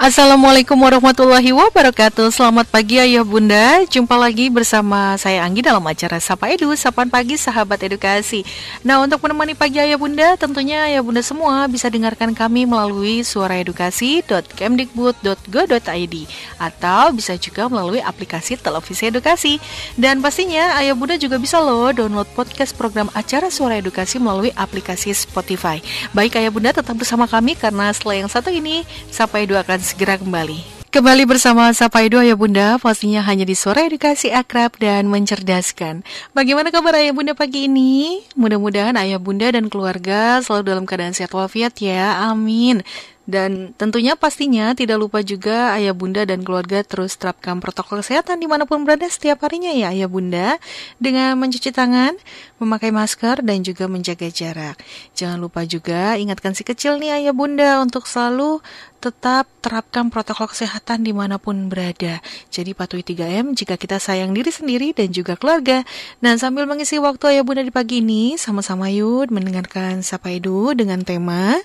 Assalamualaikum warahmatullahi wabarakatuh. Selamat pagi ayah bunda. Jumpa lagi bersama saya Anggi dalam acara Sapa Edu Sapan Pagi Sahabat Edukasi. Nah untuk menemani pagi ayah bunda Tentunya ayah bunda semua bisa dengarkan kami melalui suaraedukasi.kemdikbud.go.id Atau bisa juga melalui aplikasi televisi edukasi. Dan pastinya ayah bunda juga bisa loh download podcast program acara Suara Edukasi melalui aplikasi Spotify. Baik ayah bunda tetap bersama kami karena setelah yang satu ini Sapa Edu akan segera kembali. Kembali bersama Sapa Edo Ayah Bunda, pastinya hanya di suara edukasi akrab dan mencerdaskan. Bagaimana kabar Ayah Bunda pagi ini? Mudah-mudahan Ayah Bunda dan keluarga selalu dalam keadaan sehat walafiat ya, amin. Dan tentunya pastinya tidak lupa juga ayah bunda dan keluarga terus terapkan protokol kesehatan di mana pun berada setiap harinya ya ayah bunda dengan mencuci tangan, memakai masker dan juga menjaga jarak. Jangan lupa juga ingatkan si kecil nih ayah bunda untuk selalu tetap terapkan protokol kesehatan di mana pun berada. Jadi patuhi 3M jika kita sayang diri sendiri dan juga keluarga. Dan sambil mengisi waktu ayah bunda di pagi ini, sama-sama yuk mendengarkan Sapa Edu dengan tema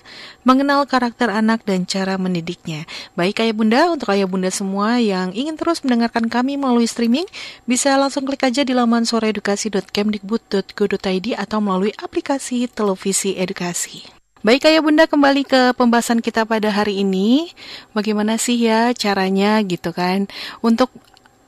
Mengenal Karakter Anak dan Cara Mendidiknya. Baik ayah bunda, untuk ayah bunda semua yang ingin terus mendengarkan kami melalui streaming, bisa langsung klik aja di laman soreedukasi.kemdikbud.go.id atau melalui aplikasi televisi edukasi. Baik ayah bunda kembali ke pembahasan kita pada hari ini Bagaimana sih ya caranya gitu kan Untuk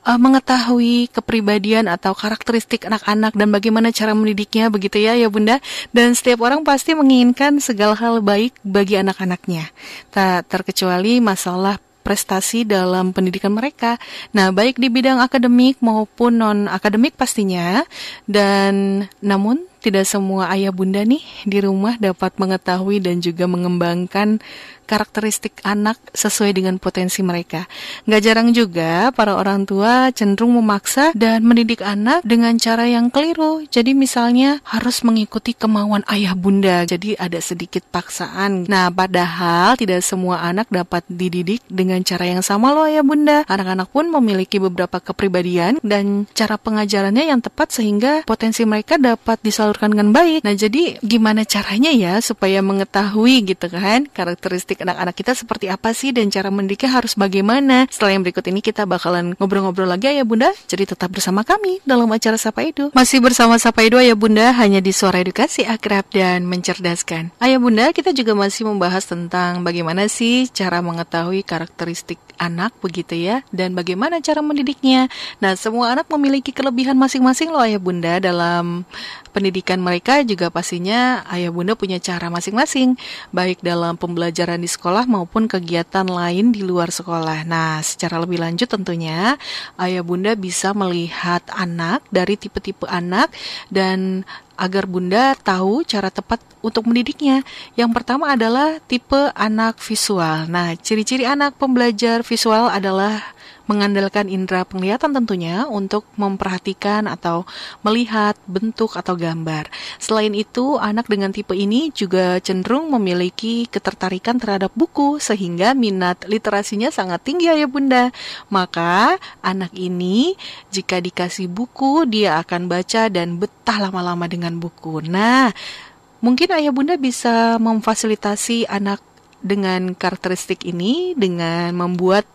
uh, mengetahui kepribadian atau karakteristik anak-anak dan bagaimana cara mendidiknya begitu ya ya bunda dan setiap orang pasti menginginkan segala hal baik bagi anak-anaknya tak terkecuali masalah prestasi dalam pendidikan mereka. Nah, baik di bidang akademik maupun non akademik pastinya. Dan namun tidak semua ayah bunda nih di rumah dapat mengetahui dan juga mengembangkan karakteristik anak sesuai dengan potensi mereka. Gak jarang juga para orang tua cenderung memaksa dan mendidik anak dengan cara yang keliru. Jadi misalnya harus mengikuti kemauan ayah bunda, jadi ada sedikit paksaan. Nah, padahal tidak semua anak dapat dididik dengan cara yang sama loh ayah bunda. Anak-anak pun memiliki beberapa kepribadian dan cara pengajarannya yang tepat sehingga potensi mereka dapat disalurkan disalurkan dengan baik. Nah, jadi gimana caranya ya supaya mengetahui gitu kan karakteristik anak-anak kita seperti apa sih dan cara mendidiknya harus bagaimana? Setelah yang berikut ini kita bakalan ngobrol-ngobrol lagi ya Bunda. Jadi tetap bersama kami dalam acara Sapa Edu. Masih bersama Sapa Edu ya Bunda hanya di Suara Edukasi Akrab dan Mencerdaskan. Ayah Bunda, kita juga masih membahas tentang bagaimana sih cara mengetahui karakteristik anak begitu ya dan bagaimana cara mendidiknya. Nah, semua anak memiliki kelebihan masing-masing loh ayah bunda dalam pendidikan mereka juga pastinya ayah bunda punya cara masing-masing baik dalam pembelajaran di sekolah maupun kegiatan lain di luar sekolah. Nah, secara lebih lanjut tentunya ayah bunda bisa melihat anak dari tipe-tipe anak dan agar Bunda tahu cara tepat untuk mendidiknya. Yang pertama adalah tipe anak visual. Nah, ciri-ciri anak pembelajar visual adalah mengandalkan indera penglihatan tentunya untuk memperhatikan atau melihat bentuk atau gambar. Selain itu, anak dengan tipe ini juga cenderung memiliki ketertarikan terhadap buku sehingga minat literasinya sangat tinggi ya Bunda. Maka anak ini jika dikasih buku dia akan baca dan betah lama-lama dengan buku. Nah, mungkin ayah bunda bisa memfasilitasi anak dengan karakteristik ini dengan membuat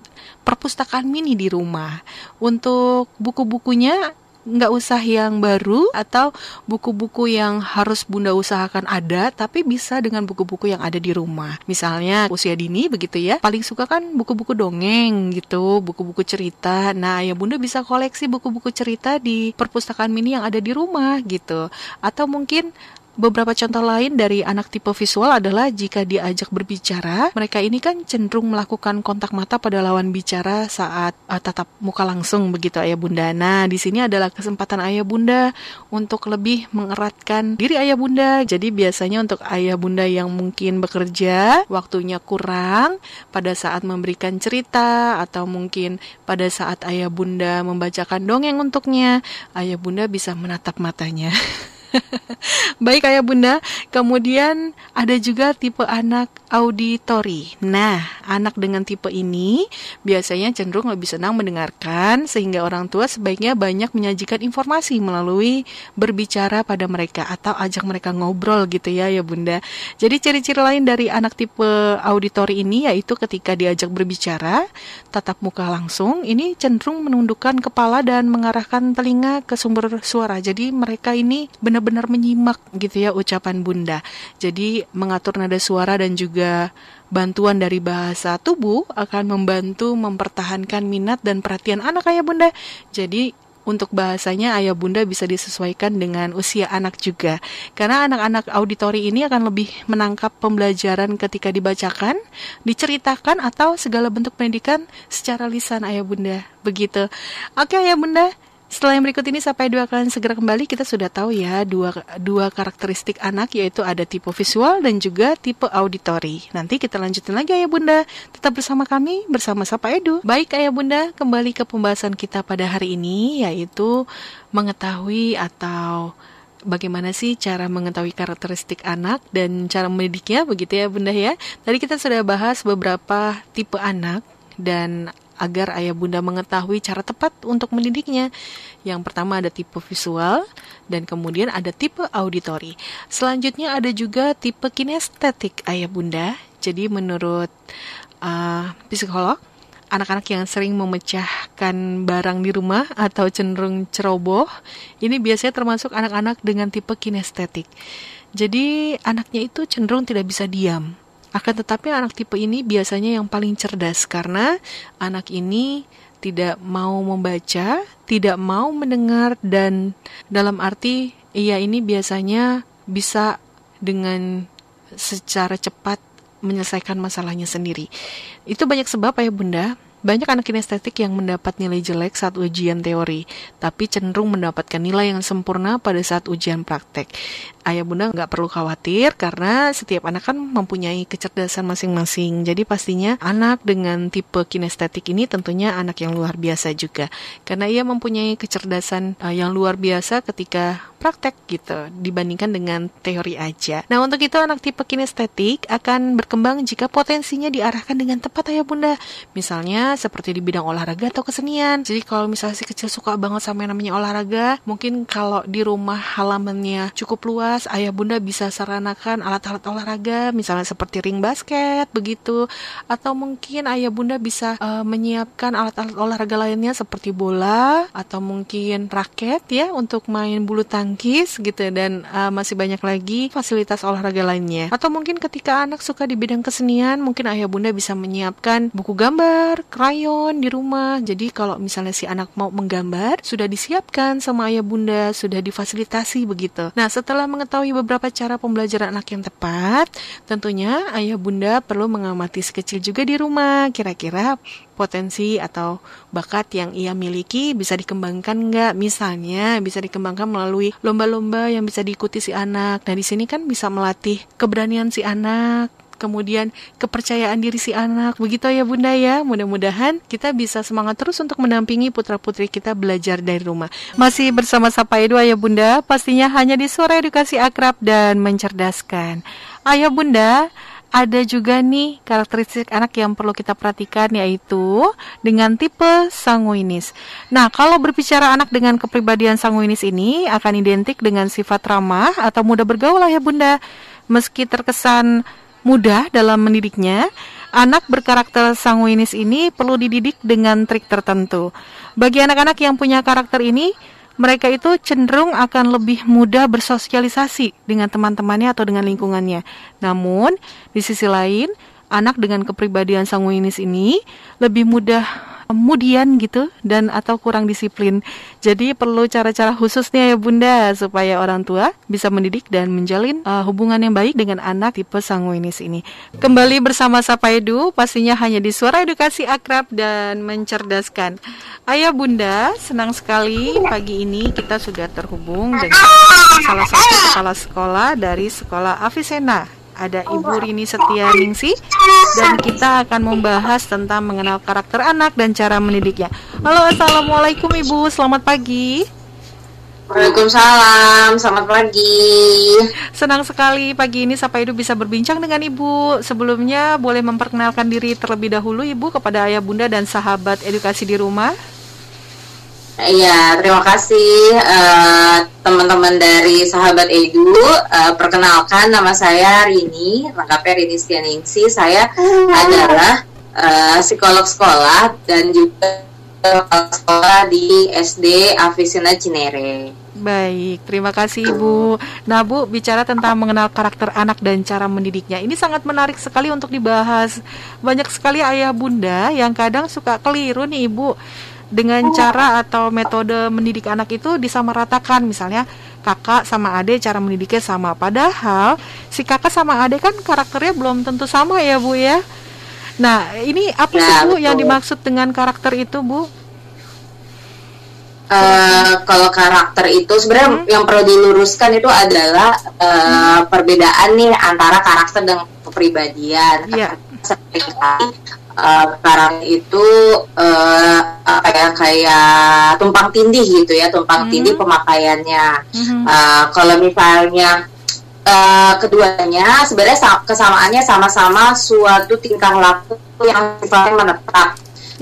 perpustakaan mini di rumah. Untuk buku-bukunya nggak usah yang baru atau buku-buku yang harus bunda usahakan ada tapi bisa dengan buku-buku yang ada di rumah. Misalnya usia dini begitu ya paling suka kan buku-buku dongeng gitu buku-buku cerita. Nah ya bunda bisa koleksi buku-buku cerita di perpustakaan mini yang ada di rumah gitu. Atau mungkin Beberapa contoh lain dari anak tipe visual adalah jika diajak berbicara, mereka ini kan cenderung melakukan kontak mata pada lawan bicara saat uh, tatap muka langsung begitu ayah bunda. Nah, di sini adalah kesempatan ayah bunda untuk lebih mengeratkan diri ayah bunda. Jadi biasanya untuk ayah bunda yang mungkin bekerja, waktunya kurang pada saat memberikan cerita atau mungkin pada saat ayah bunda membacakan dongeng untuknya, ayah bunda bisa menatap matanya. Baik ayah bunda, kemudian ada juga tipe anak auditori. Nah, anak dengan tipe ini biasanya cenderung lebih senang mendengarkan sehingga orang tua sebaiknya banyak menyajikan informasi melalui berbicara pada mereka atau ajak mereka ngobrol gitu ya ya bunda. Jadi ciri-ciri lain dari anak tipe auditori ini yaitu ketika diajak berbicara, tatap muka langsung, ini cenderung menundukkan kepala dan mengarahkan telinga ke sumber suara. Jadi mereka ini benar-benar menyimak gitu ya ucapan bunda. Jadi mengatur nada suara dan juga bantuan dari bahasa tubuh akan membantu mempertahankan minat dan perhatian anak ayah bunda. Jadi untuk bahasanya ayah bunda bisa disesuaikan dengan usia anak juga. Karena anak-anak auditori ini akan lebih menangkap pembelajaran ketika dibacakan, diceritakan atau segala bentuk pendidikan secara lisan ayah bunda. Begitu. Oke ayah bunda, setelah yang berikut ini sampai dua kalian segera kembali kita sudah tahu ya dua dua karakteristik anak yaitu ada tipe visual dan juga tipe auditori. Nanti kita lanjutin lagi ya Bunda. Tetap bersama kami bersama Sapa Edu. Baik Ayah Bunda, kembali ke pembahasan kita pada hari ini yaitu mengetahui atau bagaimana sih cara mengetahui karakteristik anak dan cara mendidiknya begitu ya Bunda ya. Tadi kita sudah bahas beberapa tipe anak dan agar ayah bunda mengetahui cara tepat untuk mendidiknya. Yang pertama ada tipe visual dan kemudian ada tipe auditori. Selanjutnya ada juga tipe kinestetik ayah bunda. Jadi menurut uh, psikolog, anak-anak yang sering memecahkan barang di rumah atau cenderung ceroboh, ini biasanya termasuk anak-anak dengan tipe kinestetik. Jadi anaknya itu cenderung tidak bisa diam akan tetapi anak tipe ini biasanya yang paling cerdas karena anak ini tidak mau membaca, tidak mau mendengar dan dalam arti ia ini biasanya bisa dengan secara cepat menyelesaikan masalahnya sendiri. Itu banyak sebab ya Bunda. Banyak anak kinestetik yang mendapat nilai jelek saat ujian teori, tapi cenderung mendapatkan nilai yang sempurna pada saat ujian praktek ayah bunda nggak perlu khawatir karena setiap anak kan mempunyai kecerdasan masing-masing. Jadi pastinya anak dengan tipe kinestetik ini tentunya anak yang luar biasa juga. Karena ia mempunyai kecerdasan uh, yang luar biasa ketika praktek gitu dibandingkan dengan teori aja. Nah untuk itu anak tipe kinestetik akan berkembang jika potensinya diarahkan dengan tepat ayah bunda. Misalnya seperti di bidang olahraga atau kesenian. Jadi kalau misalnya si kecil suka banget sama yang namanya olahraga, mungkin kalau di rumah halamannya cukup luas ayah bunda bisa saranakan alat-alat olahraga, misalnya seperti ring basket, begitu. Atau mungkin ayah bunda bisa uh, menyiapkan alat-alat olahraga lainnya seperti bola, atau mungkin raket ya untuk main bulu tangkis gitu. Dan uh, masih banyak lagi fasilitas olahraga lainnya. Atau mungkin ketika anak suka di bidang kesenian, mungkin ayah bunda bisa menyiapkan buku gambar, krayon di rumah. Jadi kalau misalnya si anak mau menggambar, sudah disiapkan sama ayah bunda, sudah difasilitasi begitu. Nah setelah mengetahui beberapa cara pembelajaran anak yang tepat, tentunya ayah bunda perlu mengamati sekecil juga di rumah. Kira-kira potensi atau bakat yang ia miliki bisa dikembangkan nggak? Misalnya bisa dikembangkan melalui lomba-lomba yang bisa diikuti si anak. Nah di sini kan bisa melatih keberanian si anak, kemudian kepercayaan diri si anak. Begitu ya Bunda ya. Mudah-mudahan kita bisa semangat terus untuk mendampingi putra-putri kita belajar dari rumah. Masih bersama Sapa Edu Ayah Bunda, pastinya hanya di suara edukasi akrab dan mencerdaskan. Ayah Bunda, ada juga nih karakteristik anak yang perlu kita perhatikan yaitu dengan tipe sanguinis. Nah, kalau berbicara anak dengan kepribadian sanguinis ini akan identik dengan sifat ramah atau mudah bergaul ya Bunda. Meski terkesan mudah dalam mendidiknya, anak berkarakter sanguinis ini perlu dididik dengan trik tertentu. Bagi anak-anak yang punya karakter ini, mereka itu cenderung akan lebih mudah bersosialisasi dengan teman-temannya atau dengan lingkungannya. Namun, di sisi lain, anak dengan kepribadian sanguinis ini lebih mudah kemudian gitu dan atau kurang disiplin. Jadi perlu cara-cara khususnya ya Bunda supaya orang tua bisa mendidik dan menjalin uh, hubungan yang baik dengan anak tipe sanguinis ini. Kembali bersama Sapa Edu pastinya hanya di Suara Edukasi Akrab dan Mencerdaskan. Ayah Bunda, senang sekali pagi ini kita sudah terhubung dengan salah satu kepala sekolah dari Sekolah Avicenna ada Ibu Rini Setia Ningsi dan kita akan membahas tentang mengenal karakter anak dan cara mendidiknya. Halo, assalamualaikum Ibu, selamat pagi. Waalaikumsalam, selamat pagi. Senang sekali pagi ini Sapa Edu bisa berbincang dengan Ibu. Sebelumnya boleh memperkenalkan diri terlebih dahulu Ibu kepada ayah bunda dan sahabat edukasi di rumah. Iya, terima kasih uh, teman-teman dari sahabat Edu. Uh, perkenalkan nama saya Rini, lengkapnya Rini Stianingsi. Saya adalah uh, psikolog sekolah dan juga sekolah di SD Avicenna Cinere. Baik, terima kasih Ibu. Nah Bu, bicara tentang mengenal karakter anak dan cara mendidiknya, ini sangat menarik sekali untuk dibahas. Banyak sekali ayah bunda yang kadang suka keliru nih Ibu dengan cara atau metode mendidik anak itu disamaratakan misalnya kakak sama adik cara mendidiknya sama padahal si kakak sama adik kan karakternya belum tentu sama ya Bu ya Nah, ini apa sih Bu yang dimaksud dengan karakter itu, Bu? Uh, kalau karakter itu sebenarnya hmm. yang perlu diluruskan itu adalah uh, hmm. perbedaan nih antara karakter dan kepribadian. Yeah. Uh, karakter itu uh, apa ya kayak tumpang tindih gitu ya, tumpang hmm. tindih pemakaiannya. Hmm. Uh, kalau misalnya uh, keduanya sebenarnya kesamaannya sama-sama suatu tingkah laku yang sifatnya menetap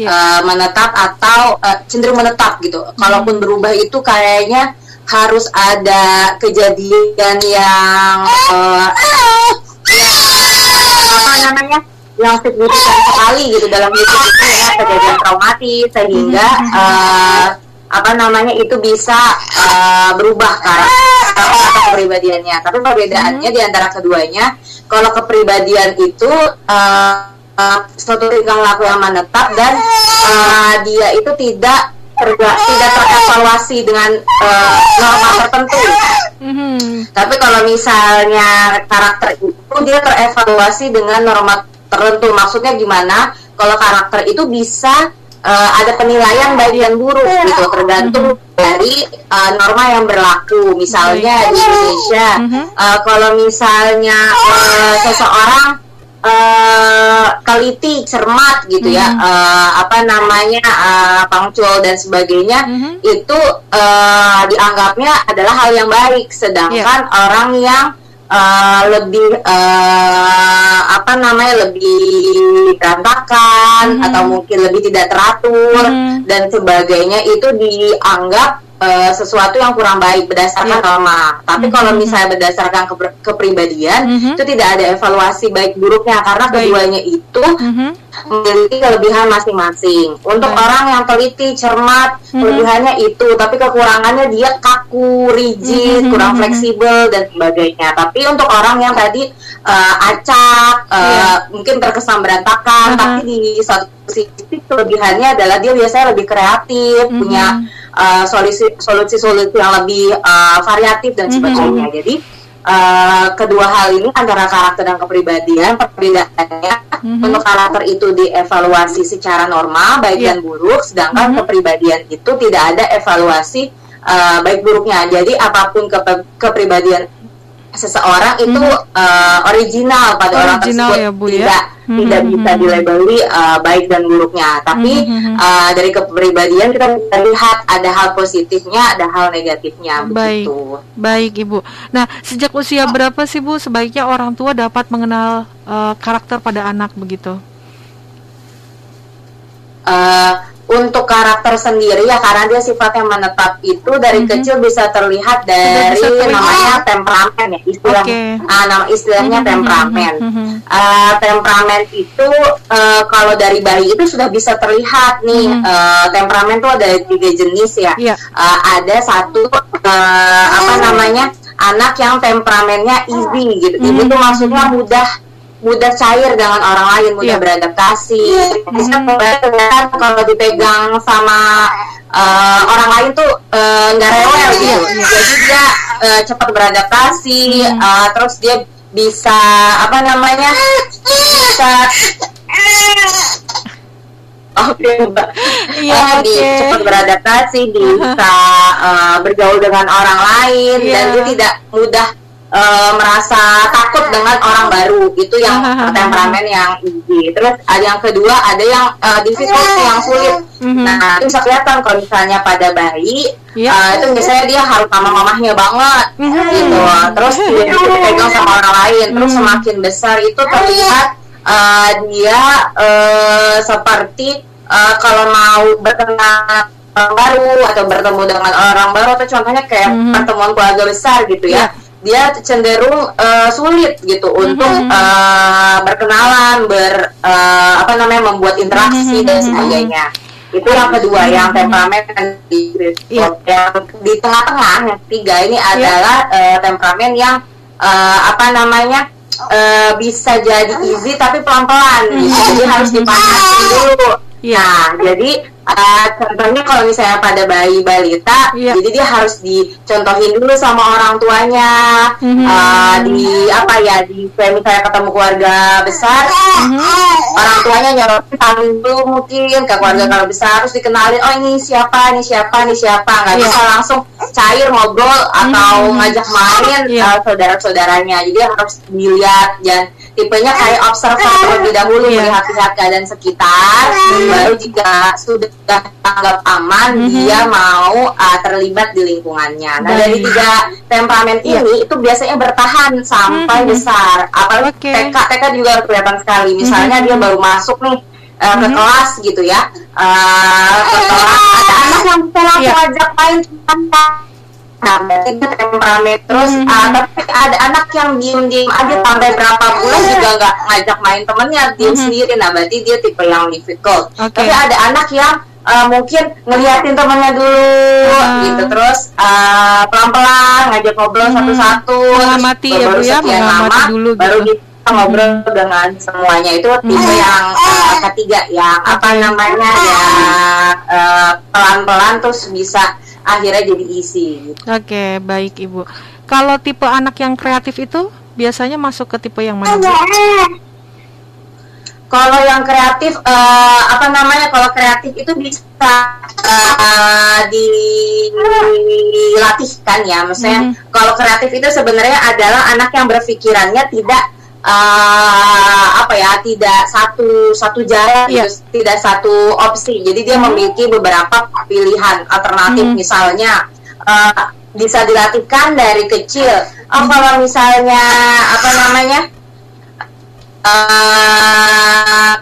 yeah. Iya. uh, menetap atau uh, cenderung menetap gitu. Hmm. Kalaupun berubah itu kayaknya harus ada kejadian yang uh, apa namanya yang signifikan sekali gitu dalam hidup itu ya kejadian traumatis sehingga uh, apa namanya itu bisa uh, berubah karakter atau kepribadiannya. Tapi perbedaannya hmm. di antara keduanya, kalau kepribadian itu uh, uh, suatu tingkah laku yang menetap dan uh, dia itu tidak terga, tidak terevaluasi dengan uh, norma tertentu. hmm Tapi kalau misalnya karakter itu dia terevaluasi dengan norma tertentu. Maksudnya gimana? Kalau karakter itu bisa uh, ada penilaian baik dan buruk iya. gitu tergantung mm-hmm. dari uh, norma yang berlaku misalnya di Indonesia uh, kalau misalnya uh, seseorang uh, teliti cermat gitu ya uh, apa namanya uh, pangcual dan sebagainya itu uh, dianggapnya adalah hal yang baik sedangkan yeah. orang yang uh, lebih uh, apa namanya lebih berantakan hmm. atau mungkin lebih tidak teratur hmm. dan sebagainya itu dianggap uh, sesuatu yang kurang baik berdasarkan yeah. norma. Tapi hmm. kalau misalnya berdasarkan ke kepribadian hmm. itu tidak ada evaluasi baik buruknya karena baik. keduanya itu hmm. memiliki kelebihan masing-masing. Untuk baik. orang yang teliti, cermat, hmm. kelebihannya itu, tapi kekurangannya dia kaku, rigid, hmm. kurang fleksibel dan sebagainya. Tapi untuk orang yang tadi uh, acak, uh, eh, yeah. mungkin terkesan berantakan, uh -huh. tapi di satu sisi kelebihannya adalah dia biasanya lebih kreatif, -hmm. punya uh, solusi-solusi yang lebih uh, variatif dan sebagainya. -hmm. Jadi uh, kedua hal ini antara karakter dan kepribadian perbedaannya mm-hmm. untuk karakter itu dievaluasi secara normal baik yeah. dan buruk, sedangkan mm-hmm. kepribadian itu tidak ada evaluasi uh, baik buruknya. Jadi apa pun ke- kepribadian seseorang itu hmm. uh, original pada original orang tersebut ya, Bu, ya? tidak hmm. tidak hmm, bisa hmm. dilabeli uh, baik dan buruknya tapi hmm. uh, dari kepribadian kita bisa lihat ada hal positifnya ada hal negatifnya baik begitu. baik ibu nah sejak usia berapa sih bu sebaiknya orang tua dapat mengenal uh, karakter pada anak begitu uh, untuk karakter sendiri ya karena dia sifatnya menetap itu dari mm -hmm. kecil bisa terlihat dari bisa terlihat. namanya temperamen ya istilah okay. uh, nama istilahnya mm -hmm. temperamen mm -hmm. uh, temperamen itu uh, kalau dari bayi itu sudah bisa terlihat nih mm -hmm. uh, temperamen itu ada tiga jenis ya yeah. Iya. uh, ada satu uh, apa namanya anak yang temperamennya easy gitu mm -hmm. itu maksudnya mudah mudah cair dengan orang lain, mudah yeah. beradaptasi. Kan kalau dipegang sama uh, orang lain tuh eh, nggak uh, rewel gitu. Yeah. Jadi dia uh, cepat beradaptasi, mm. uh, terus dia bisa apa namanya bisa Oke, okay, Mbak. Iya, uh, okay. cepat beradaptasi, bisa uh, bergaul dengan orang lain yeah. dan dia tidak mudah uh, merasa takut dengan orang baru itu yang temperamen yang easy terus ada yang kedua ada yang uh, difficult yang sulit mm-hmm. nah itu bisa kelihatan kalau misalnya pada bayi yeah. uh, itu misalnya dia harus sama mamahnya banget mm-hmm. gitu terus dia dipegang sama orang lain terus mm-hmm. semakin besar itu terlihat uh, dia uh, seperti uh, kalau mau berkenalan orang baru atau bertemu dengan orang baru atau contohnya kayak mm-hmm. pertemuan keluarga besar gitu ya yeah dia cenderung uh, sulit gitu mm-hmm. untuk uh, berkenalan, ber uh, apa namanya membuat interaksi mm-hmm. dan sebagainya. Itu yang kedua mm-hmm. yang temperamen di yeah. yang di tengah-tengah yang ketiga ini yeah. adalah uh, temperamen yang uh, apa namanya uh, bisa jadi easy tapi pelan-pelan mm-hmm. gitu. Jadi harus dipanasin dulu. Yeah. Nah, jadi Uh, contohnya kalau misalnya pada bayi balita, yeah. jadi dia harus dicontohin dulu sama orang tuanya, mm-hmm. uh, di apa ya, di kayak misalnya ketemu keluarga besar, mm-hmm. orang tuanya nyorotin tangan dulu mungkin ke keluarga mm-hmm. kalau besar, harus dikenalin, oh ini siapa, ini siapa, ini siapa, nggak yeah. bisa langsung cair ngobrol atau mm-hmm. ngajak main yeah. uh, saudara-saudaranya, jadi harus dilihat dan tipenya kayak observer terlebih dahulu yeah. melihat-lihat keadaan sekitar mm-hmm. baru jika sudah anggap aman mm-hmm. dia mau uh, terlibat di lingkungannya. Nah dari tiga temperamen yeah. ini itu biasanya bertahan sampai mm-hmm. besar. Apalagi okay. TK TK juga kelihatan sekali. Misalnya mm-hmm. dia baru masuk nih uh, mm-hmm. ke kelas gitu ya uh, ke kelas ada anak yang langsung yeah. ajak main nah berarti dia temperamen terus mm -hmm. uh, tapi ada anak yang diem diem aja sampai berapa bulan juga nggak ngajak main temennya diem mm -hmm. sendiri nah berarti dia tipe yang difficult okay. tapi ada anak yang uh, mungkin ngeliatin temennya dulu uh. gitu terus uh, pelan-pelan ngajak ngobrol hmm. satu-satu mengamati ya bu ya mengamati lama, dulu baru gitu. kita ngobrol hmm. dengan semuanya itu tipe hmm. yang uh, ketiga yang apa namanya ya pelan-pelan uh, terus bisa akhirnya jadi isi. Gitu. Oke, okay, baik Ibu. Kalau tipe anak yang kreatif itu biasanya masuk ke tipe yang mana? Kalau yang kreatif, uh, apa namanya? Kalau kreatif itu bisa uh, dilatihkan ya. Maksudnya, mm -hmm. kalau kreatif itu sebenarnya adalah anak yang berpikirannya tidak uh, apa ya tidak satu satu jalan yeah. gitu, tidak satu opsi jadi dia hmm. memiliki beberapa pilihan alternatif hmm. misalnya uh, bisa dilatihkan dari kecil oh kalau misalnya apa namanya uh,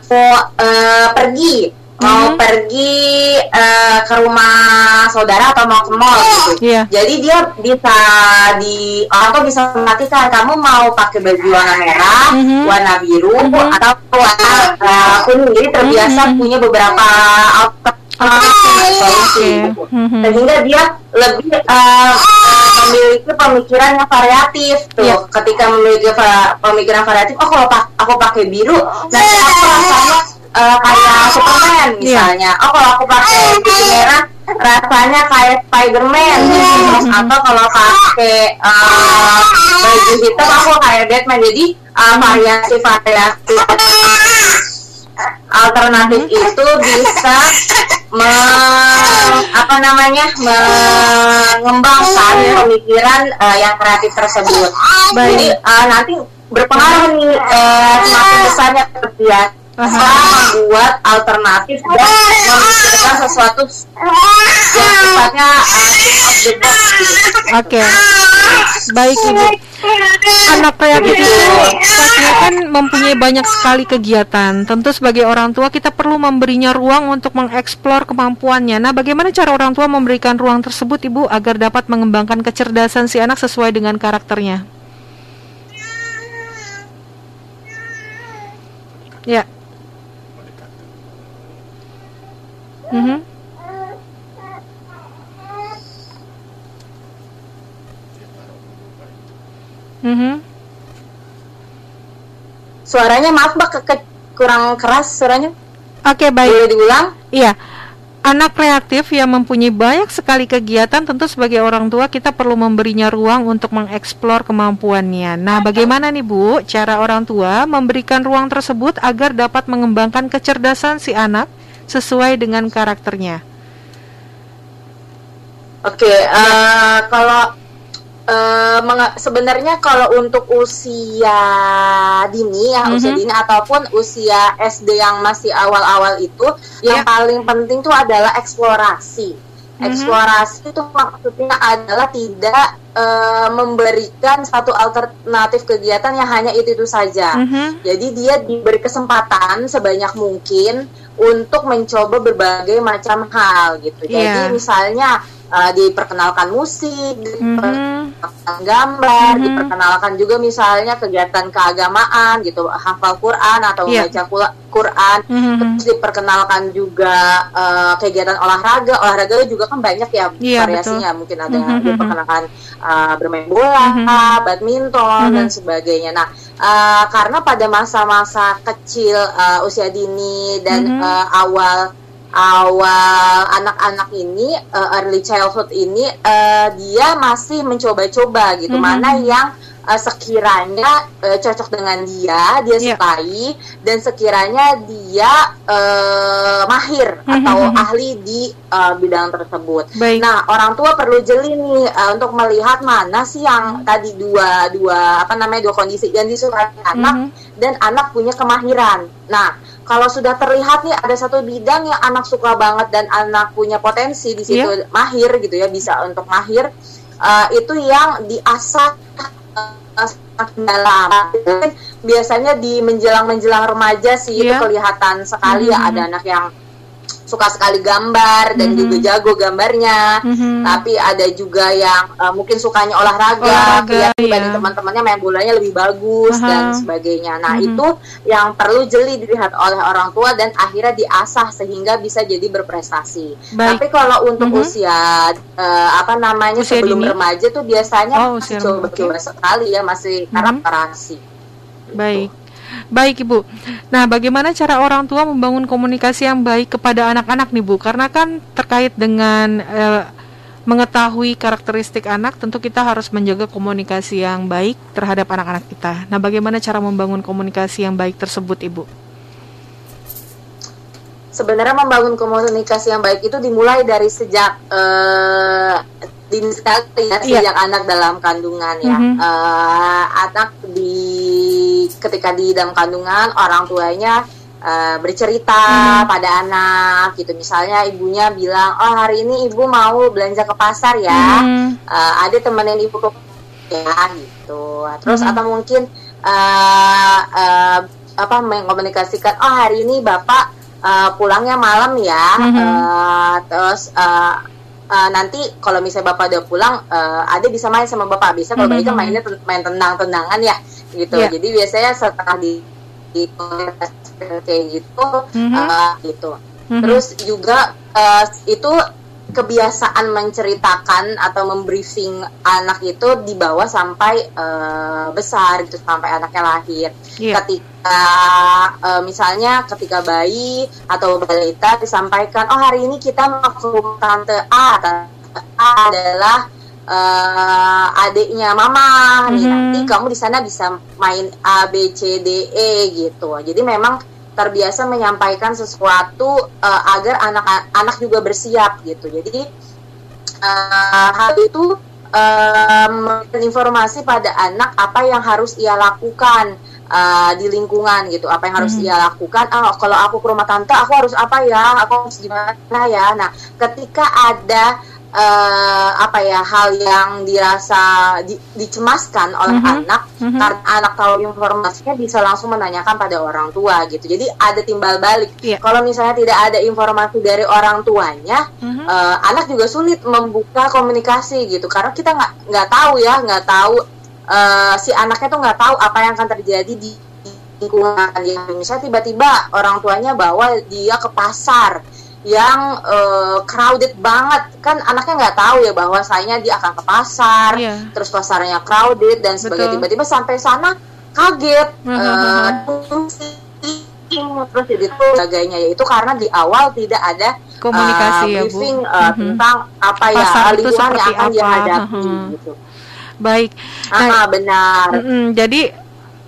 uh, pergi mau hmm. pergi uh, ke rumah saudara atau mau ke mall gitu. Yeah. Jadi dia bisa di orang tuh bisa mematikan kamu mau pakai baju warna merah, mm-hmm. warna biru mm-hmm. atau warna uh, kuning. Jadi terbiasa mm-hmm. punya beberapa outfit solusi mm-hmm. sehingga dia lebih uh, memiliki pemikiran yang variatif tuh yeah. ketika memiliki pemikiran variatif oh kalau aku pakai biru nanti aku rasanya uh, kayak Superman iya. misalnya. Yeah. Oh kalau aku pakai baju merah rasanya kayak Spiderman terus atau kalau pakai uh, baju hitam aku kayak Batman jadi uh, variasi variasi alternatif itu bisa me, apa namanya mengembangkan pemikiran uh, yang kreatif tersebut. Baik. Jadi uh, nanti berpengaruh nih uh, semakin besarnya kebiasaan membuat alternatif dan memikirkan sesuatu yang sifatnya uh, Oke, okay. baik ibu. Anak kreatif itu pastinya kan mempunyai banyak sekali kegiatan. Tentu sebagai orang tua kita perlu memberinya ruang untuk mengeksplor kemampuannya. Nah, bagaimana cara orang tua memberikan ruang tersebut, ibu, agar dapat mengembangkan kecerdasan si anak sesuai dengan karakternya? Ya. Mm-hmm. Mm-hmm. Suaranya maaf mbak ke, ke kurang keras suaranya. Oke okay, baik. Boleh diulang? Iya. Anak kreatif yang mempunyai banyak sekali kegiatan tentu sebagai orang tua kita perlu memberinya ruang untuk mengeksplor kemampuannya. Nah, bagaimana nih Bu cara orang tua memberikan ruang tersebut agar dapat mengembangkan kecerdasan si anak sesuai dengan karakternya? Oke, okay, uh, eh, kalau uh, sebenarnya kalau untuk usia dini ya mm -hmm. usia dini ataupun usia SD yang masih awal-awal itu yeah. yang paling penting tuh adalah eksplorasi. Mm-hmm. Eksplorasi itu maksudnya adalah tidak uh, memberikan satu alternatif kegiatan yang hanya itu itu saja. Mm-hmm. Jadi dia diberi kesempatan sebanyak mungkin untuk mencoba berbagai macam hal gitu. Yeah. Jadi misalnya uh, diperkenalkan musik, diperkenalkan mm-hmm. gambar, mm-hmm. diperkenalkan juga misalnya kegiatan keagamaan gitu, hafal Quran atau yeah. membaca Quran, mm-hmm. terus diperkenalkan juga uh, kegiatan olahraga, olahraga juga kan banyak ya yeah, variasinya, betul. mungkin ada mm-hmm. diperkenalkan uh, bermain bola, mm-hmm. badminton mm-hmm. dan sebagainya. Nah, uh, karena pada masa-masa kecil uh, usia dini dan mm-hmm. uh, awal awal anak-anak ini uh, early childhood ini uh, dia masih mencoba-coba gitu mm -hmm. mana yang uh, sekiranya uh, cocok dengan dia dia yeah. sukai dan sekiranya dia uh, mahir mm -hmm. atau ahli di uh, bidang tersebut. Baik. Nah orang tua perlu jeli nih uh, untuk melihat mana sih yang -hmm. tadi dua dua apa namanya dua kondisi yang disukai anak mm -hmm. dan anak punya kemahiran. Nah kalau sudah terlihat nih ada satu bidang yang anak suka banget dan anak punya potensi di situ yeah. mahir gitu ya bisa untuk mahir uh, itu yang diasah uh, dalam biasanya di menjelang menjelang remaja sih yeah. itu iya. kelihatan sekali mm -hmm. ya ada anak yang suka sekali gambar dan mm -hmm. juga jago gambarnya. Mm -hmm. Tapi ada juga yang uh, mungkin sukanya olahraga, olahraga ya. teman-temannya main bolanya lebih bagus uh -huh. dan sebagainya. Nah, mm -hmm. itu yang perlu jeli dilihat oleh orang tua dan akhirnya diasah sehingga bisa jadi berprestasi. Baik. Tapi kalau untuk mm -hmm. usia uh, apa namanya usia sebelum dini? remaja tuh biasanya oh, masih coba-coba sekali ya masih mm -hmm. karakterasi. Baik. Baik Ibu. Nah, bagaimana cara orang tua membangun komunikasi yang baik kepada anak-anak nih Bu? Karena kan terkait dengan eh, mengetahui karakteristik anak, tentu kita harus menjaga komunikasi yang baik terhadap anak-anak kita. Nah, bagaimana cara membangun komunikasi yang baik tersebut Ibu? Sebenarnya membangun komunikasi yang baik itu dimulai dari sejak uh, dini sekali ya, yeah. sejak anak dalam kandungan ya. Mm -hmm. uh, anak di ketika di dalam kandungan orang tuanya uh, bercerita hmm. pada anak gitu misalnya ibunya bilang oh hari ini ibu mau belanja ke pasar ya hmm. uh, ada temenin ibu ke ya gitu terus hmm. atau mungkin uh, uh, apa mengkomunikasikan oh hari ini bapak uh, pulangnya malam ya hmm. uh, terus uh, uh, nanti kalau misalnya bapak udah pulang uh, ada bisa main sama bapak bisa kalau mm -hmm. mainnya main tenang-tenangan ya gitu yeah. jadi biasanya setelah di, di kayak gitu mm-hmm. uh, gitu mm-hmm. terus juga uh, itu kebiasaan menceritakan atau membriefing anak itu dibawa sampai uh, besar gitu sampai anaknya lahir yeah. ketika uh, misalnya ketika bayi atau balita disampaikan oh hari ini kita mau ke rumah tante A tante A adalah uh, adiknya mama nih mm-hmm. nanti kamu di sana bisa main A B C D E gitu jadi memang terbiasa menyampaikan sesuatu uh, agar anak-anak juga bersiap gitu. Jadi uh, hal itu um, informasi pada anak apa yang harus ia lakukan uh, di lingkungan gitu. Apa yang harus hmm. ia lakukan? Oh kalau aku ke rumah tante aku harus apa ya? Aku harus gimana ya? Nah ketika ada uh, apa ya hal yang dirasa di, dicemaskan oleh mm -hmm. anak mm -hmm. karena anak tahu informasinya bisa langsung menanyakan pada orang tua gitu jadi ada timbal balik yeah. kalau misalnya tidak ada informasi dari orang tuanya mm -hmm. uh, anak juga sulit membuka komunikasi gitu karena kita nggak nggak tahu ya nggak tahu uh, si anaknya tuh nggak tahu apa yang akan terjadi di lingkungan yang misalnya tiba-tiba orang tuanya bawa dia ke pasar yang uh, crowded banget. Kan anaknya nggak tahu ya bahwa sayanya dia akan ke pasar yeah. terus pasarnya crowded dan sebagainya tiba-tiba sampai sana kaget. Uh, terus jadi itu sebagainya. Yaitu karena di awal tidak ada komunikasi uh, briefing ya, Bu. Uh, tentang apa ya lingkungan yang akan apa? dihadapi uh-huh. gitu. Baik. Nah, ah, benar. -mm, jadi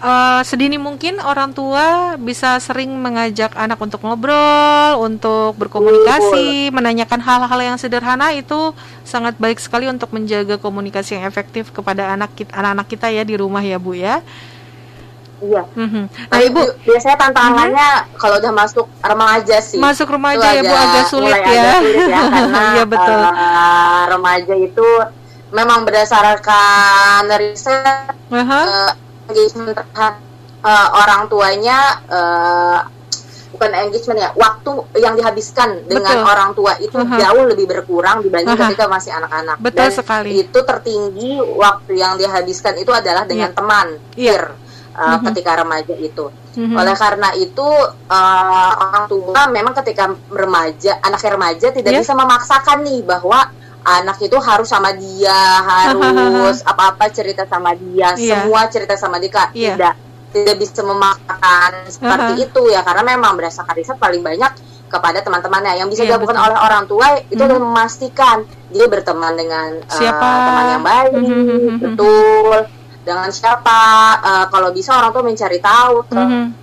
uh, sedini mungkin orang tua bisa sering mengajak anak untuk ngobrol, untuk berkomunikasi, menanyakan hal-hal yang sederhana itu sangat baik sekali untuk menjaga komunikasi yang efektif kepada anak kita, anak-anak kita ya di rumah ya Bu ya. Iya. Mm-hmm. Nah, Ibu biasanya tantangannya mm-hmm. kalau udah masuk remaja sih. Masuk remaja ya Bu agak sulit ya. Agak sulit ya karena iya betul. Uh, remaja itu memang berdasarkan riset uh-huh. uh, engagement terhadap uh, orang tuanya uh, bukan engagement ya waktu yang dihabiskan dengan Betul. orang tua itu uh -huh. jauh lebih berkurang dibanding uh -huh. ketika masih anak-anak Betul dan sekali. itu tertinggi waktu yang dihabiskan itu adalah dengan yeah. teman yeah. peer uh, uh -huh. ketika remaja itu uh -huh. oleh karena itu uh, orang tua memang ketika remaja anak remaja tidak yeah. bisa memaksakan nih bahwa anak itu harus sama dia harus apa-apa cerita sama dia yeah. semua cerita sama dia yeah. tidak tidak bisa memaksakan seperti uh-huh. itu ya karena memang berdasarkan riset paling banyak kepada teman-temannya yang bisa yeah, dilakukan oleh orang tua itu mm-hmm. adalah memastikan dia berteman dengan siapa uh, teman yang baik mm-hmm. betul dengan siapa uh, kalau bisa orang tua mencari tahu mm-hmm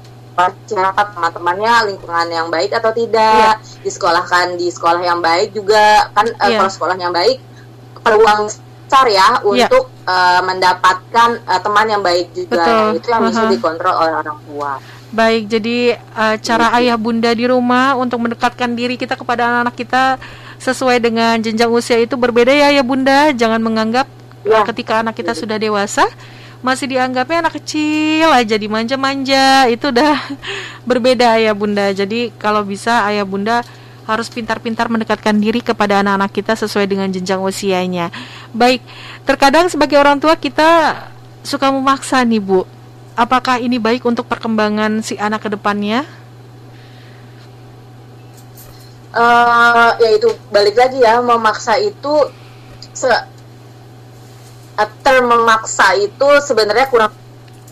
siapa teman-temannya lingkungan yang baik atau tidak yeah. disekolahkan di sekolah yang baik juga kan yeah. uh, iya. kalau sekolah yang baik peluang besar ya yeah. untuk uh, mendapatkan uh, teman yang baik juga Betul. Nah, itu yang uh -huh. bisa dikontrol oleh orang tua Baik, jadi uh, cara ayah bunda di rumah untuk mendekatkan diri kita kepada anak-anak kita sesuai dengan jenjang usia itu berbeda ya ya bunda. Jangan menganggap ya. ketika anak kita sudah dewasa masih dianggapnya anak kecil aja dimanja-manja. Itu udah berbeda ya bunda. Jadi kalau bisa ayah bunda harus pintar-pintar mendekatkan diri kepada anak-anak kita sesuai dengan jenjang usianya. Baik terkadang sebagai orang tua kita suka memaksa nih bu. Apakah ini baik untuk perkembangan si anak ke depannya? Uh, ya itu balik lagi ya memaksa itu se term memaksa itu sebenarnya kurang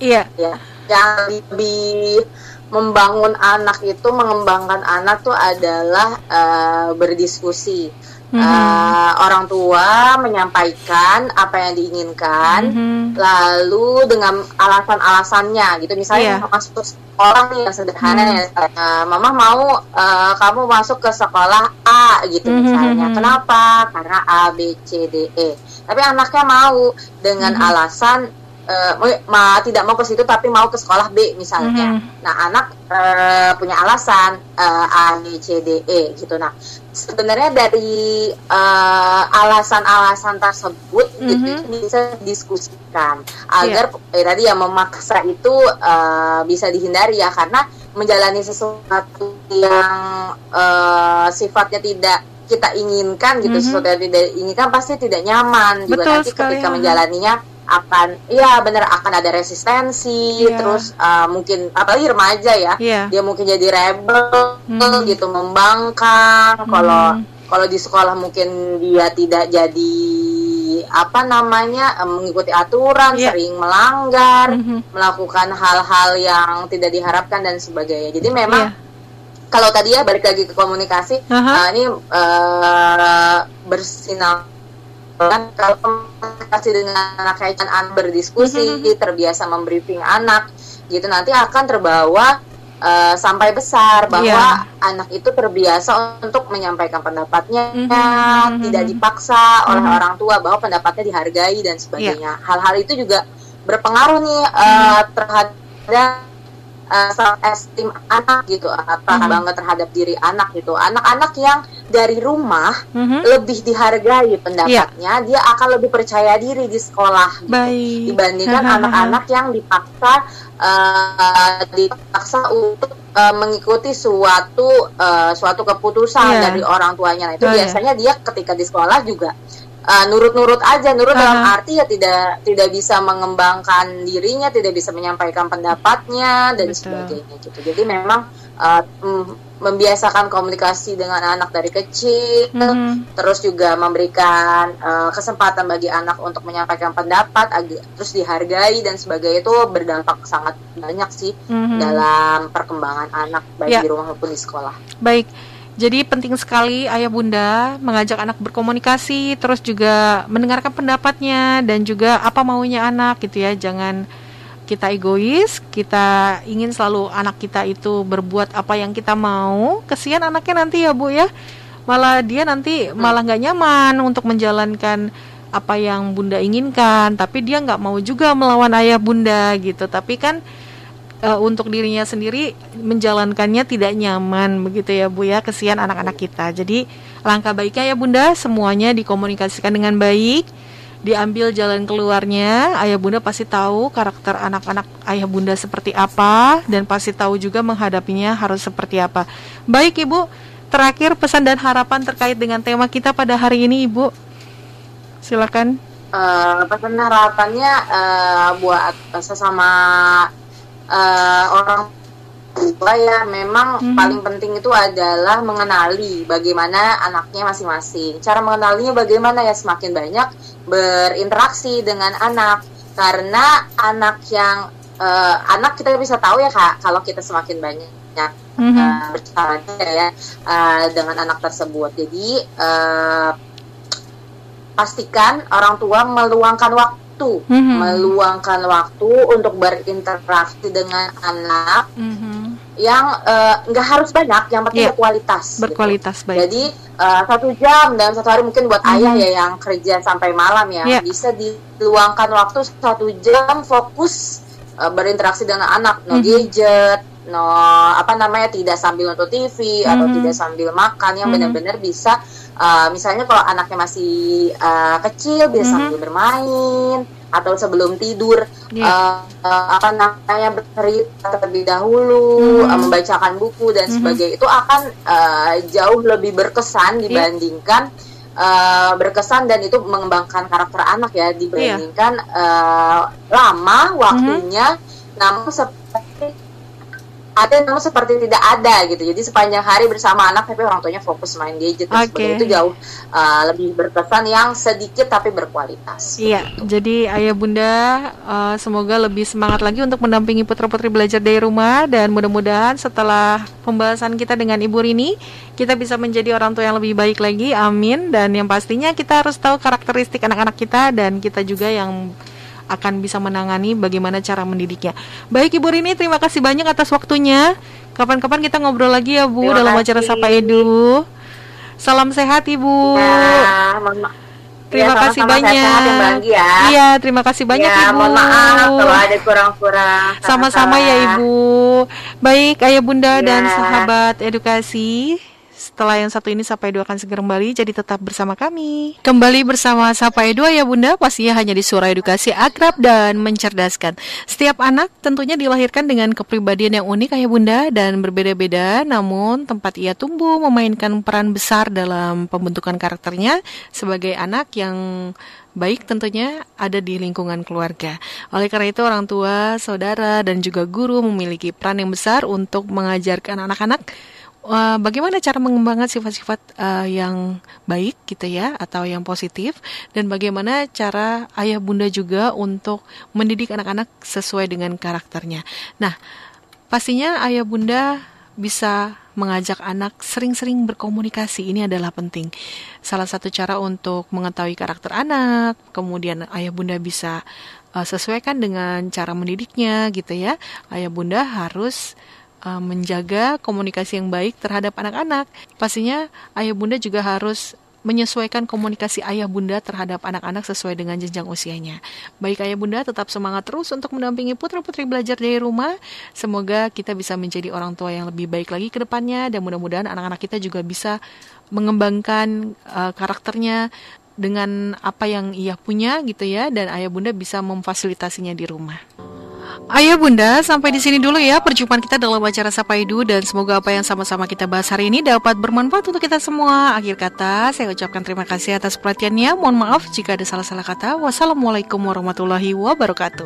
iya. ya. Yang lebih membangun anak itu mengembangkan anak tuh adalah uh, berdiskusi mm-hmm. uh, orang tua menyampaikan apa yang diinginkan mm-hmm. lalu dengan alasan-alasannya gitu misalnya yeah. masuk sekolah nih yang sederhana mm-hmm. ya uh, mama mau uh, kamu masuk ke sekolah A gitu mm-hmm. misalnya kenapa karena A B C D E tapi anaknya mau dengan mm -hmm. alasan uh, ma tidak mau ke situ tapi mau ke sekolah B misalnya. Mm -hmm. Nah, anak uh, punya alasan uh, A B C D E gitu. Nah, sebenarnya dari alasan-alasan uh, tersebut mm -hmm. itu bisa diskusikan agar yeah. eh, tadi ya memaksa itu uh, bisa dihindari ya karena menjalani sesuatu yang uh, sifatnya tidak kita inginkan gitu mm -hmm. sesuatu yang tidak inginkan pasti tidak nyaman juga Betul nanti sekali, ketika ya. menjalaninya akan iya benar akan ada resistensi yeah. terus uh, mungkin apalagi remaja ya yeah. dia mungkin jadi rebel mm. gitu membangkang kalau mm. kalau di sekolah mungkin dia tidak jadi apa namanya uh, mengikuti aturan yeah. sering melanggar mm -hmm. melakukan hal-hal yang tidak diharapkan dan sebagainya jadi memang yeah kalau tadi ya balik lagi ke komunikasi uh -huh. uh, ini uh, bersinar kan kalau komunikasi dengan anak kaitan anak berdiskusi -huh. terbiasa membriefing anak gitu nanti akan terbawa uh, sampai besar bahwa yeah. anak itu terbiasa untuk menyampaikan pendapatnya -huh. tidak dipaksa oleh uh -huh. orang tua bahwa pendapatnya dihargai dan sebagainya iya. hal-hal yeah. itu juga berpengaruh nih uh, terhadap uh, self esteem anak gitu apa mm-hmm. banget terhadap diri anak gitu anak-anak yang dari rumah mm-hmm. lebih dihargai pendapatnya yeah. dia akan lebih percaya diri di sekolah gitu, dibandingkan anak-anak yang dipaksa uh, dipaksa untuk uh, mengikuti suatu uh, suatu keputusan yeah. dari orang tuanya nah itu oh, biasanya yeah. dia ketika di sekolah juga uh, nurut-nurut aja nurut uh -huh. dalam arti ya tidak tidak bisa mengembangkan dirinya tidak bisa menyampaikan pendapatnya dan Betul. sebagainya gitu jadi memang uh, membiasakan komunikasi dengan anak dari kecil mm-hmm. terus juga memberikan uh, kesempatan bagi anak untuk menyampaikan pendapat terus dihargai dan sebagainya itu berdampak sangat banyak sih mm-hmm. dalam perkembangan anak baik ya. di rumah maupun di sekolah baik jadi penting sekali ayah bunda mengajak anak berkomunikasi, terus juga mendengarkan pendapatnya dan juga apa maunya anak gitu ya. Jangan kita egois, kita ingin selalu anak kita itu berbuat apa yang kita mau, kesian anaknya nanti ya Bu ya. Malah dia nanti malah nggak nyaman untuk menjalankan apa yang bunda inginkan, tapi dia nggak mau juga melawan ayah bunda gitu. Tapi kan e, untuk dirinya sendiri menjalankannya tidak nyaman begitu ya Bu ya. Kesian anak-anak kita. Jadi langkah baiknya ya bunda semuanya dikomunikasikan dengan baik diambil jalan keluarnya, ayah bunda pasti tahu karakter anak-anak ayah bunda seperti apa dan pasti tahu juga menghadapinya harus seperti apa. Baik Ibu, terakhir pesan dan harapan terkait dengan tema kita pada hari ini Ibu. Silakan. Uh, pesan harapannya uh, buat sesama uh, orang tua ya memang hmm. paling penting itu adalah mengenali bagaimana anaknya masing-masing. Cara mengenalinya bagaimana ya semakin banyak berinteraksi dengan anak karena anak yang uh, anak kita bisa tahu ya kak kalau kita semakin banyak mm-hmm. uh, berbicara ya uh, dengan anak tersebut. Jadi uh, pastikan orang tua meluangkan waktu mm-hmm. meluangkan waktu untuk berinteraksi dengan anak mm-hmm. yang eh, nggak uh, harus banyak, yang penting yeah. berkualitas. Berkualitas gitu. baik. Jadi uh, satu jam dalam satu hari mungkin buat mm-hmm. ayah ya yang kerja sampai malam ya yeah. bisa diluangkan waktu satu jam fokus uh, berinteraksi dengan anak, no mm-hmm. gadget, no apa namanya tidak sambil nonton TV mm-hmm. atau tidak sambil makan yang mm-hmm. benar-benar bisa uh, misalnya kalau anaknya masih uh, kecil bisa mm-hmm. sambil bermain atau sebelum tidur yeah. uh, uh, apa namanya bercerita terlebih dahulu mm-hmm. uh, membacakan buku dan mm-hmm. sebagainya itu akan uh, jauh lebih berkesan iya. dibandingkan yeah. Uh, berkesan dan itu mengembangkan karakter anak ya dibandingkan yeah. uh, lama waktunya mm-hmm. namun seperti ada namun seperti tidak ada gitu. Jadi sepanjang hari bersama anak tapi orang tuanya fokus main gadget okay. itu jauh uh, lebih berkesan yang sedikit tapi berkualitas. Iya gitu. jadi ayah bunda uh, semoga lebih semangat lagi untuk mendampingi putra putri belajar dari rumah. Dan mudah-mudahan setelah pembahasan kita dengan ibu Rini kita bisa menjadi orang tua yang lebih baik lagi. Amin. Dan yang pastinya kita harus tahu karakteristik anak-anak kita dan kita juga yang akan bisa menangani bagaimana cara mendidiknya. Baik Ibu Rini, terima kasih banyak atas waktunya. Kapan-kapan kita ngobrol lagi ya Bu terima dalam kasih. acara Sapa Edu. Salam sehat Ibu. Ya, Terima ya, kasih banyak. Sehat, ya. Iya, terima kasih banyak ya, Ibu. Mohon maaf kalau ada kurang-kurang. Sama-sama ya Ibu. Baik, Ayah Bunda ya. dan sahabat edukasi. Setelah yang satu ini Sapa Edu akan segera kembali, jadi tetap bersama kami. Kembali bersama Sapa Edu ya Bunda, pastinya hanya di Suara Edukasi akrab dan mencerdaskan. Setiap anak tentunya dilahirkan dengan kepribadian yang unik ya Bunda dan berbeda-beda, namun tempat ia tumbuh memainkan peran besar dalam pembentukan karakternya sebagai anak yang baik tentunya ada di lingkungan keluarga. Oleh karena itu orang tua, saudara, dan juga guru memiliki peran yang besar untuk mengajarkan anak-anak uh, bagaimana cara mengembangkan sifat-sifat uh, yang baik gitu ya atau yang positif dan bagaimana cara ayah bunda juga untuk mendidik anak-anak sesuai dengan karakternya. Nah, pastinya ayah bunda bisa mengajak anak sering-sering berkomunikasi ini adalah penting. Salah satu cara untuk mengetahui karakter anak, kemudian ayah bunda bisa uh, sesuaikan dengan cara mendidiknya gitu ya. Ayah bunda harus uh, menjaga komunikasi yang baik terhadap anak-anak. Pastinya ayah bunda juga harus menyesuaikan komunikasi ayah bunda terhadap anak-anak sesuai dengan jenjang usianya. Baik ayah bunda tetap semangat terus untuk mendampingi putra-putri belajar dari rumah. Semoga kita bisa menjadi orang tua yang lebih baik lagi ke depannya dan mudah-mudahan anak-anak kita juga bisa mengembangkan uh, karakternya dengan apa yang ia punya gitu ya dan ayah bunda bisa memfasilitasinya di rumah. Ayo Bunda, sampai di sini dulu ya perjumpaan kita dalam acara Sapa Edu dan semoga apa yang sama-sama kita bahas hari ini dapat bermanfaat untuk kita semua. Akhir kata, saya ucapkan terima kasih atas perhatiannya. Mohon maaf jika ada salah-salah kata. Wassalamualaikum warahmatullahi wabarakatuh.